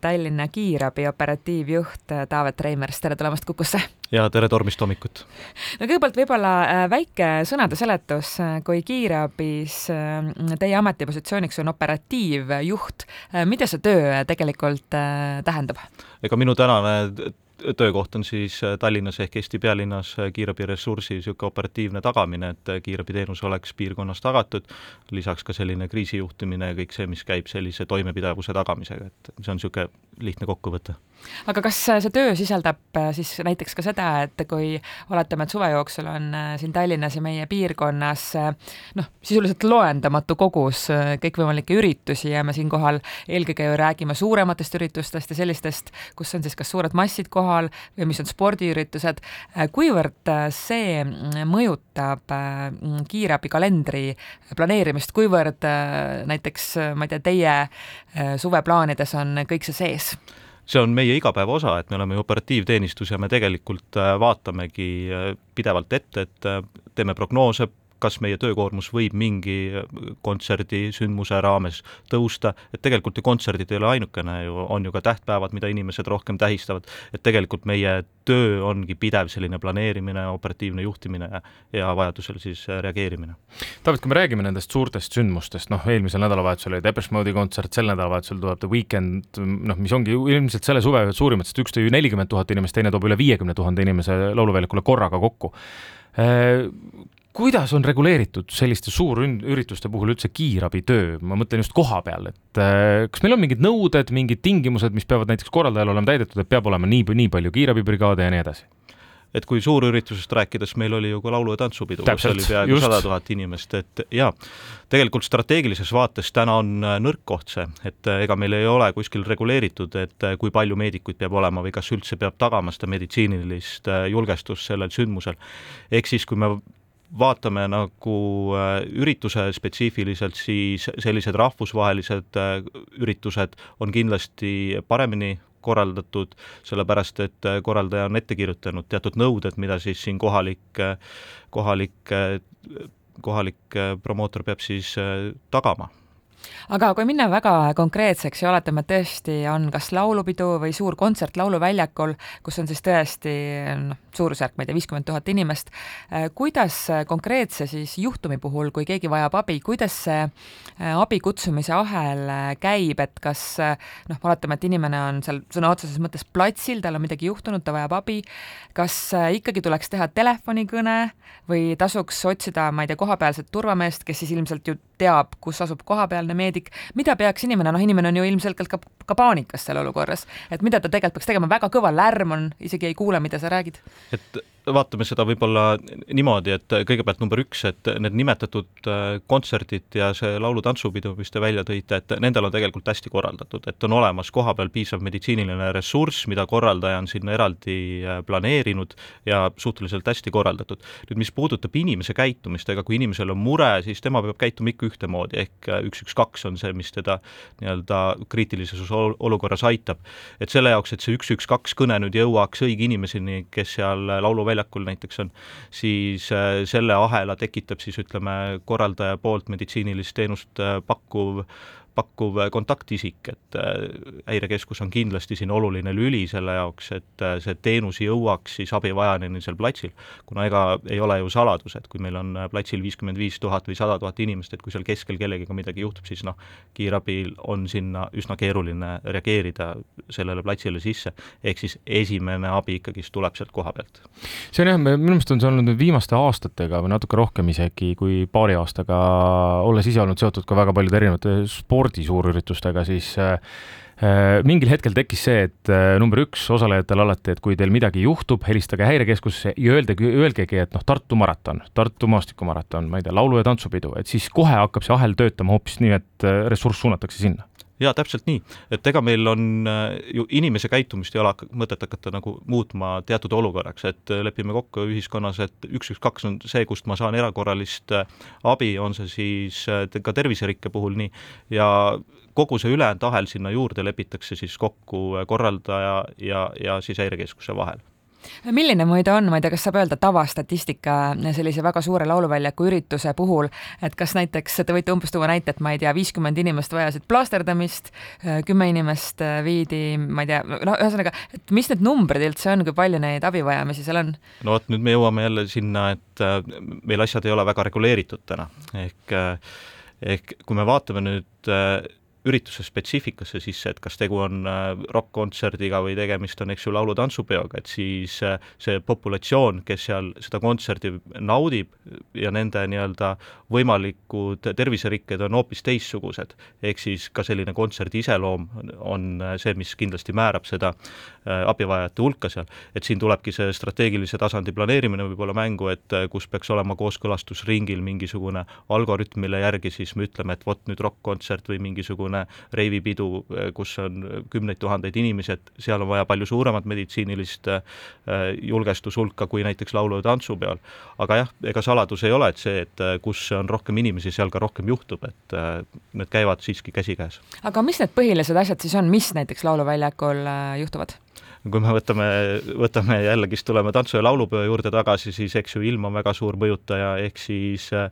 Tallinna kiirabi operatiivjuht Taavet Reimers, tere tulemast Kukusse! ja tere tormist hommikut! no kõigepealt võib-olla äh, väike sõnade seletus, kui kiirabis äh, teie ametipositsiooniks on operatiivjuht, äh, mida see töö tegelikult tähendab? ega minu tänane töökoht on siis äh, Tallinnas ehk Eesti pealinnas äh, kiirabiressursi niisugune operatiivne tagamine, et äh, kiirabiteenus oleks piirkonnas tagatud, lisaks ka selline kriisijuhtimine ja kõik see, mis käib sellise toimepidevuse tagamisega, et see on niisugune lihtne kokkuvõte. aga kas see töö sisaldab siis näiteks ka seda, et kui oletame, et suve jooksul on siin Tallinnas ja meie piirkonnas noh, sisuliselt loendamatu kogus kõikvõimalikke üritusi ja me siinkohal eelkõige ju räägime suurematest üritustest ja sellistest, kus on siis kas suured massid kohal, kohal või mis on spordiüritused, äh, kuivõrd äh, see mm, mõjutab äh, mm, kiirabi kalendri planeerimist, kuivõrd näiteks, ma ei tea, teie suveplaanides on kõik see sees? see on meie igapäeva osa, et me oleme ju operatiivteenistus ja me tegelikult vaatamegi pidevalt ette, et teeme prognoose, kas meie töökoormus võib mingi kontserdi, sündmuse raames tõusta, et tegelikult ju kontserdid ei ole ainukene ju, on ju ka tähtpäevad, mida inimesed rohkem tähistavad, et tegelikult meie töö ongi pidev selline planeerimine, operatiivne juhtimine ja, ja vajadusel siis reageerimine. Taavet, kui me räägime nendest suurtest sündmustest, noh, eelmisel nädalavahetusel oli Depeche Mode'i kontsert, sel nädalavahetusel tuleb The Weekend, noh, mis ongi ilmselt selle suve suurimad, sest üks tõi nelikümmend tuhat inimest, teine toob üle viiekümne tuhande inimese lauluväljakule korraga kokku. Äh, kuidas on reguleeritud selliste suurürituste puhul üldse kiirabitöö, ma mõtlen just koha peal, et äh, kas meil on mingid nõuded, mingid tingimused, mis peavad näiteks korraldajal olema täidetud, et peab olema nii, nii palju kiirabibrigaade ja nii edasi? et kui suurüritusest rääkides, meil oli ju ka laulu- ja tantsupidu, kus oli peaaegu sada tuhat inimest, et jaa, tegelikult strateegilises vaates täna on äh, nõrk koht see, et äh, ega meil ei ole kuskil reguleeritud, et kui palju meedikuid peab olema või kas üldse peab tagama seda meditsiinilist julgestust sellel sündmusel. ehk siis, kui me vaatame nagu äh, ürituse spetsiifiliselt, siis sellised rahvusvahelised äh, üritused on kindlasti paremini korraldatud, sellepärast et äh, korraldaja on ette kirjutanud teatud nõuded, mida siis siin kohalik, kohalik, kohalik promootor peab siis tagama aga kui minna väga konkreetseks ja oletame, et tõesti on kas laulupidu või suur kontsert Lauluväljakul, kus on siis tõesti noh, suurusjärk, ma ei tea, viiskümmend tuhat inimest, äh, kuidas konkreetse siis juhtumi puhul, kui keegi vajab abi, kuidas see äh, abi kutsumise ahel äh, käib, et kas noh, oletame, et inimene on seal sõna otseses mõttes platsil, tal on midagi juhtunud, ta vajab abi, kas ikkagi tuleks teha telefonikõne või tasuks otsida, ma ei tea, kohapealset turvameest, kes siis ilmselt ju teab, kus asub kohapealne meedik, mida peaks inimene, noh, inimene on ju ilmselgelt ka, ka paanikas seal olukorras, et mida ta tegelikult peaks tegema, väga kõva lärm on, isegi ei kuule, mida sa räägid. et vaatame seda võib-olla niimoodi, et kõigepealt number üks, et need nimetatud äh, kontserdid ja see laulu-tantsupidu, mis te välja tõite, et nendel on tegelikult hästi korraldatud, et on olemas kohapeal piisav meditsiiniline ressurss, mida korraldaja on sinna eraldi äh, planeerinud ja suhteliselt hästi korraldatud. nüüd mis puudutab inimese käitumist, ega kui inimesel on mure, siis tema peab käituma ikka ühtemoodi, ehk äh, üks, üks, kaks on see, mis teda nii-öelda kriitilises olukorras aitab. et selle jaoks, et see üks, üks, kaks kõne nüüd jõuaks õige inimeseni, kes seal lauluväljakul väljakul näiteks on, siis äh, selle ahela tekitab siis ütleme, korraldaja poolt meditsiinilist teenust äh, pakkuv pakkuv kontaktisik, et äh, häirekeskus on kindlasti siin oluline lüli selle jaoks, et äh, see teenus jõuaks siis abivajajani seal platsil. kuna ega ei ole ju saladus, et kui meil on äh, platsil viiskümmend viis tuhat või sada tuhat inimest, et kui seal keskel kellegiga midagi juhtub, siis noh, kiirabil on sinna üsna keeruline reageerida sellele platsile sisse, ehk siis esimene abi ikkagist tuleb sealt koha pealt. see on jah, minu meelest on see olnud nüüd viimaste aastatega või natuke rohkem isegi kui paari aastaga, olles ise olnud seotud ka väga paljude erinevate spordi spordi suurüritustega, siis äh, äh, mingil hetkel tekkis see, et äh, number üks osalejatel alati, et kui teil midagi juhtub, helistage häirekeskusesse ja öeldagi, öelgegi, et noh, Tartu maraton, Tartu maastikumaraton, ma ei tea, laulu- ja tantsupidu, et siis kohe hakkab see ahel töötama hoopis nii, et ressurss suunatakse sinna jaa, täpselt nii, et ega meil on ju inimese käitumist ei ole mõtet hakata nagu muutma teatud olukorraks, et lepime kokku ühiskonnas, et üks, üks, kaks on see, kust ma saan erakorralist abi, on see siis ka terviserikke puhul nii, ja kogu see ülejäänud ahel sinna juurde lepitakse siis kokku korraldaja ja, ja siis häirekeskuse vahel milline muide on, ma ei tea, kas saab öelda tavastatistika sellise väga suure lauluväljaku ürituse puhul, et kas näiteks te võite umbes tuua näite, et ma ei tea, viiskümmend inimest vajasid plaasterdamist, kümme inimest viidi, ma ei tea, no ühesõnaga, et mis need numbrid üldse on, kui palju neid abivajamisi seal on? no vot, nüüd me jõuame jälle sinna, et äh, meil asjad ei ole väga reguleeritud täna, ehk äh, ehk kui me vaatame nüüd äh, ürituse spetsiifikasse sisse, et kas tegu on äh, rokk-kontserdiga või tegemist on, eks ju, laulu-tantsupeoga, et siis äh, see populatsioon, kes seal seda kontserti naudib ja nende nii-öelda võimalikud terviserikked on hoopis teistsugused. ehk siis ka selline kontserdi iseloom on äh, see, mis kindlasti määrab seda abivajajate hulka seal. et siin tulebki see strateegilise tasandi planeerimine võib-olla mängu, et kus peaks olema kooskõlastusringil mingisugune algoritm, mille järgi siis me ütleme, et vot nüüd rokk-kontsert või mingisugune mingisugune reivipidu, kus on kümneid tuhandeid inimesi, et seal on vaja palju suuremat meditsiinilist äh, julgestushulka kui näiteks laulu- ja tantsupeol. aga jah, ega saladus ei ole, et see, et äh, kus on rohkem inimesi, seal ka rohkem juhtub, et äh, need käivad siiski käsikäes. aga mis need põhilised asjad siis on, mis näiteks Lauluväljakul juhtuvad? Kui me võtame, võtame jällegist, tuleme tantsu- ja laulupeo juurde tagasi, siis eks ju ilm on väga suur mõjutaja, ehk siis äh,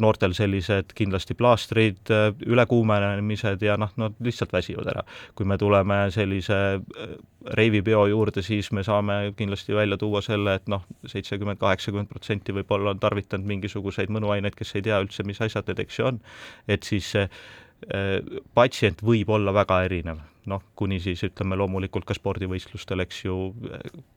noortel sellised kindlasti plaastrid, äh, ülekuumenemised ja noh, nad lihtsalt väsivad ära. kui me tuleme sellise äh, reivipeo juurde, siis me saame kindlasti välja tuua selle, et noh, seitsekümmend, kaheksakümmend protsenti võib-olla on tarvitanud mingisuguseid mõnuaineid, kes ei tea üldse, mis asjad need, eks ju, on. et siis patsient võib olla väga erinev noh, kuni siis ütleme loomulikult ka spordivõistlustel, eks ju,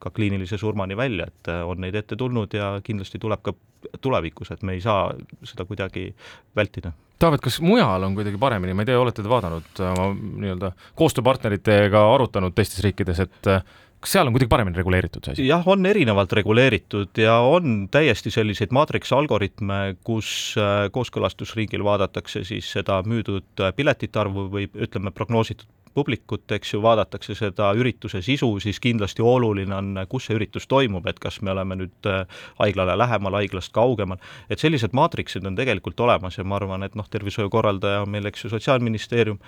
ka kliinilise surmani välja, et äh, on neid ette tulnud ja kindlasti tuleb ka tulevikus, et me ei saa seda kuidagi vältida. Taavet, kas mujal on kuidagi paremini, ma ei tea, olete te vaadanud oma nii-öelda koostööpartneritega arutanud teistes riikides, et äh, kas seal on kuidagi paremini reguleeritud see asi? jah, on erinevalt reguleeritud ja on täiesti selliseid maatriks algoritme, kus äh, kooskõlastusringil vaadatakse siis seda müüdud piletite arvu või ütleme, prognoositud publikut, eks ju, vaadatakse seda ürituse sisu, siis kindlasti oluline on, kus see üritus toimub, et kas me oleme nüüd äh, haiglale lähemal, haiglast kaugemal, et sellised maatriksid on tegelikult olemas ja ma arvan, et noh, tervishoiukorraldaja on meil, eks ju, Sotsiaalministeerium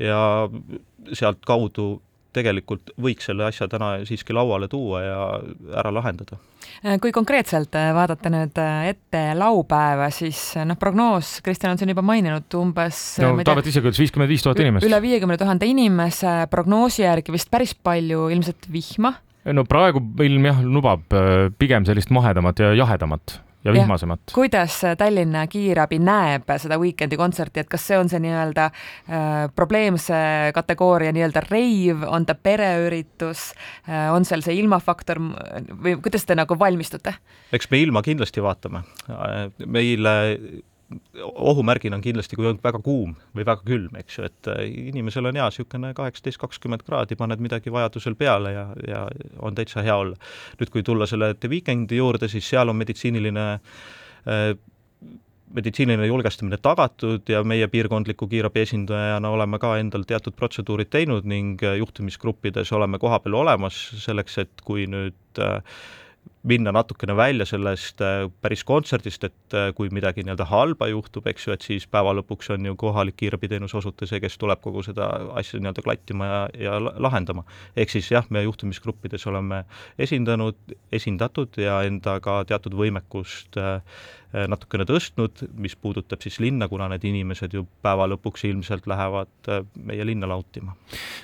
ja sealtkaudu tegelikult võiks selle asja täna siiski lauale tuua ja ära lahendada. kui konkreetselt äh, vaadata nüüd äh, ette laupäeva, siis äh, noh, prognoos, Kristjan on siin juba maininud, umbes no Taavet ise ütles viiskümmend viis tuhat inimest. üle viiekümne tuhande inimese, prognoosi järgi vist päris palju ilmselt vihma no praegu ilm jah, lubab pigem sellist mahedamat ja jahedamat ja vihmasemat. kuidas Tallinna kiirabi näeb seda Weekend'i kontserti, et kas see on see nii-öelda äh, probleemse kategooria nii-öelda reiv, on ta pereüritus äh,, on seal see ilmafaktor või kuidas te nagu valmistute? eks me ilma kindlasti vaatame. meile ohumärgina on kindlasti, kui on väga kuum või väga külm, eks ju, et äh, inimesel on hea niisugune kaheksateist, kakskümmend kraadi, paned midagi vajadusel peale ja, ja on täitsa hea olla. nüüd, kui tulla selle The Weekndi juurde, siis seal on meditsiiniline äh, meditsiiniline julgestamine tagatud ja meie piirkondliku kiirabi esindajana oleme ka endal teatud protseduurid teinud ning äh, juhtimisgruppides oleme kohapeal olemas selleks, et kui nüüd äh, minna natukene välja sellest äh, päris kontserdist, et äh, kui midagi nii-öelda halba juhtub, eks ju, et siis päeva lõpuks on ju kohalik kiirabiteenuse osutaja see, kes tuleb kogu seda asja nii-öelda klattima ja, ja lahendama. ehk siis jah, me juhtimisgruppides oleme esindanud, esindatud ja endaga teatud võimekust äh, natukene tõstnud, mis puudutab siis linna, kuna need inimesed ju päeva lõpuks ilmselt lähevad meie linna lautima.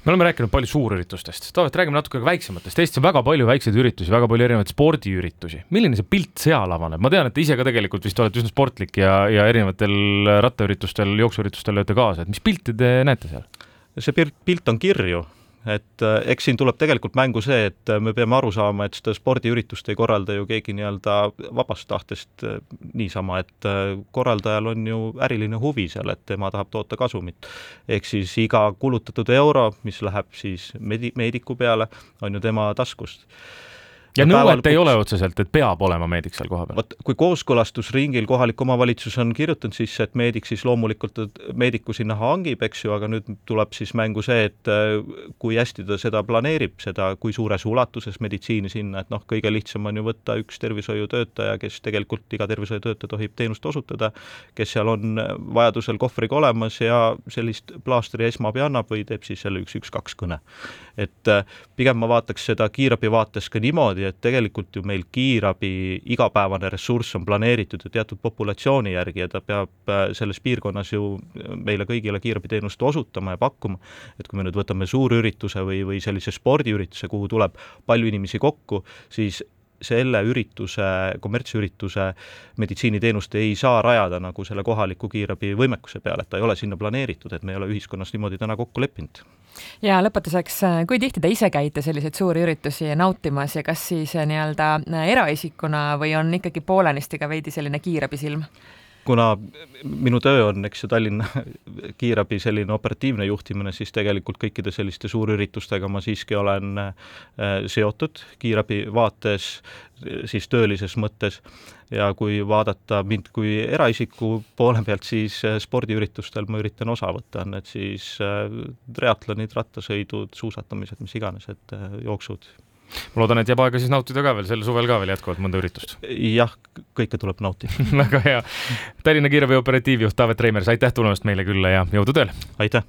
me oleme rääkinud palju suurüritustest, Taavet, räägime natuke ka väiksematest, Eestis on väga palju väikseid üritusi, väga palju erinevaid spordi spordiüritusi, milline see pilt seal avaneb, ma tean, et te ise ka tegelikult vist olete üsna sportlik ja, ja erinevatel rattaüritustel, jooksuüritustel lööte kaasa, et mis pilti te näete seal? see pilt, pilt on kirju, et äh, eks siin tuleb tegelikult mängu see, et me peame aru saama, et seda spordiüritust ei korralda ju keegi nii-öelda vabast tahtest äh, niisama, et korraldajal on ju äriline huvi seal, et tema tahab toota kasumit. ehk siis iga kulutatud euro, mis läheb siis medi-, meediku peale, on ju tema taskust ja nõuet ei ole otseselt, et peab olema meedik seal kohapeal? vot kui kooskõlastusringil kohalik omavalitsus on kirjutanud sisse, et meedik siis loomulikult meediku sinna hangib, eks ju, aga nüüd tuleb siis mängu see, et äh, kui hästi ta seda planeerib, seda, kui suures ulatuses meditsiini sinna, et noh, kõige lihtsam on ju võtta üks tervishoiutöötaja, kes tegelikult, iga tervishoiutöötaja tohib teenust osutada, kes seal on vajadusel kohvriga olemas ja sellist plaastri esmaabi annab või teeb siis selle üks, üks, kaks kõne. et äh, pigem ma vaataks seda kiirabi vaates ka niimoodi, et tegelikult ju meil kiirabi igapäevane ressurss on planeeritud ju teatud populatsiooni järgi ja ta peab äh, selles piirkonnas ju meile kõigile kiirabiteenust osutama ja pakkuma, et kui me nüüd võtame suurürituse või, või sellise spordiürituse, kuhu tuleb palju inimesi kokku, siis selle ürituse, kommertsürituse meditsiiniteenust ei saa rajada nagu selle kohaliku kiirabi võimekuse peale, et ta ei ole sinna planeeritud, et me ei ole ühiskonnas niimoodi täna kokku leppinud. Ja lõpetuseks, kui tihti te ise käite selliseid suuri üritusi nautimas ja kas siis äh, nii-öelda äh, eraisikuna või on ikkagi poolenisti ka veidi selline kiirabisilm? Kuna minu töö on, eks ju, Tallinna kiirabi selline operatiivne juhtimine, siis tegelikult kõikide selliste suurüritustega ma siiski olen äh, seotud kiirabi vaates, siis töölises mõttes. Ja kui vaadata mind kui eraisiku poole pealt, siis äh, spordiüritustel ma üritan osa võtta, on need siis äh, triatlonid, rattasõidud, suusatamised, mis iganes, et jooksud ma loodan, et jääb aega siis nautida ka veel sel suvel ka veel jätkuvalt mõnda üritust. jah, kõike tuleb nautida väga hea. Tallinna Kiirabi operatiivjuht Taavet Reimers, aitäh tulemast meile külla ja jõudu tööle! aitäh!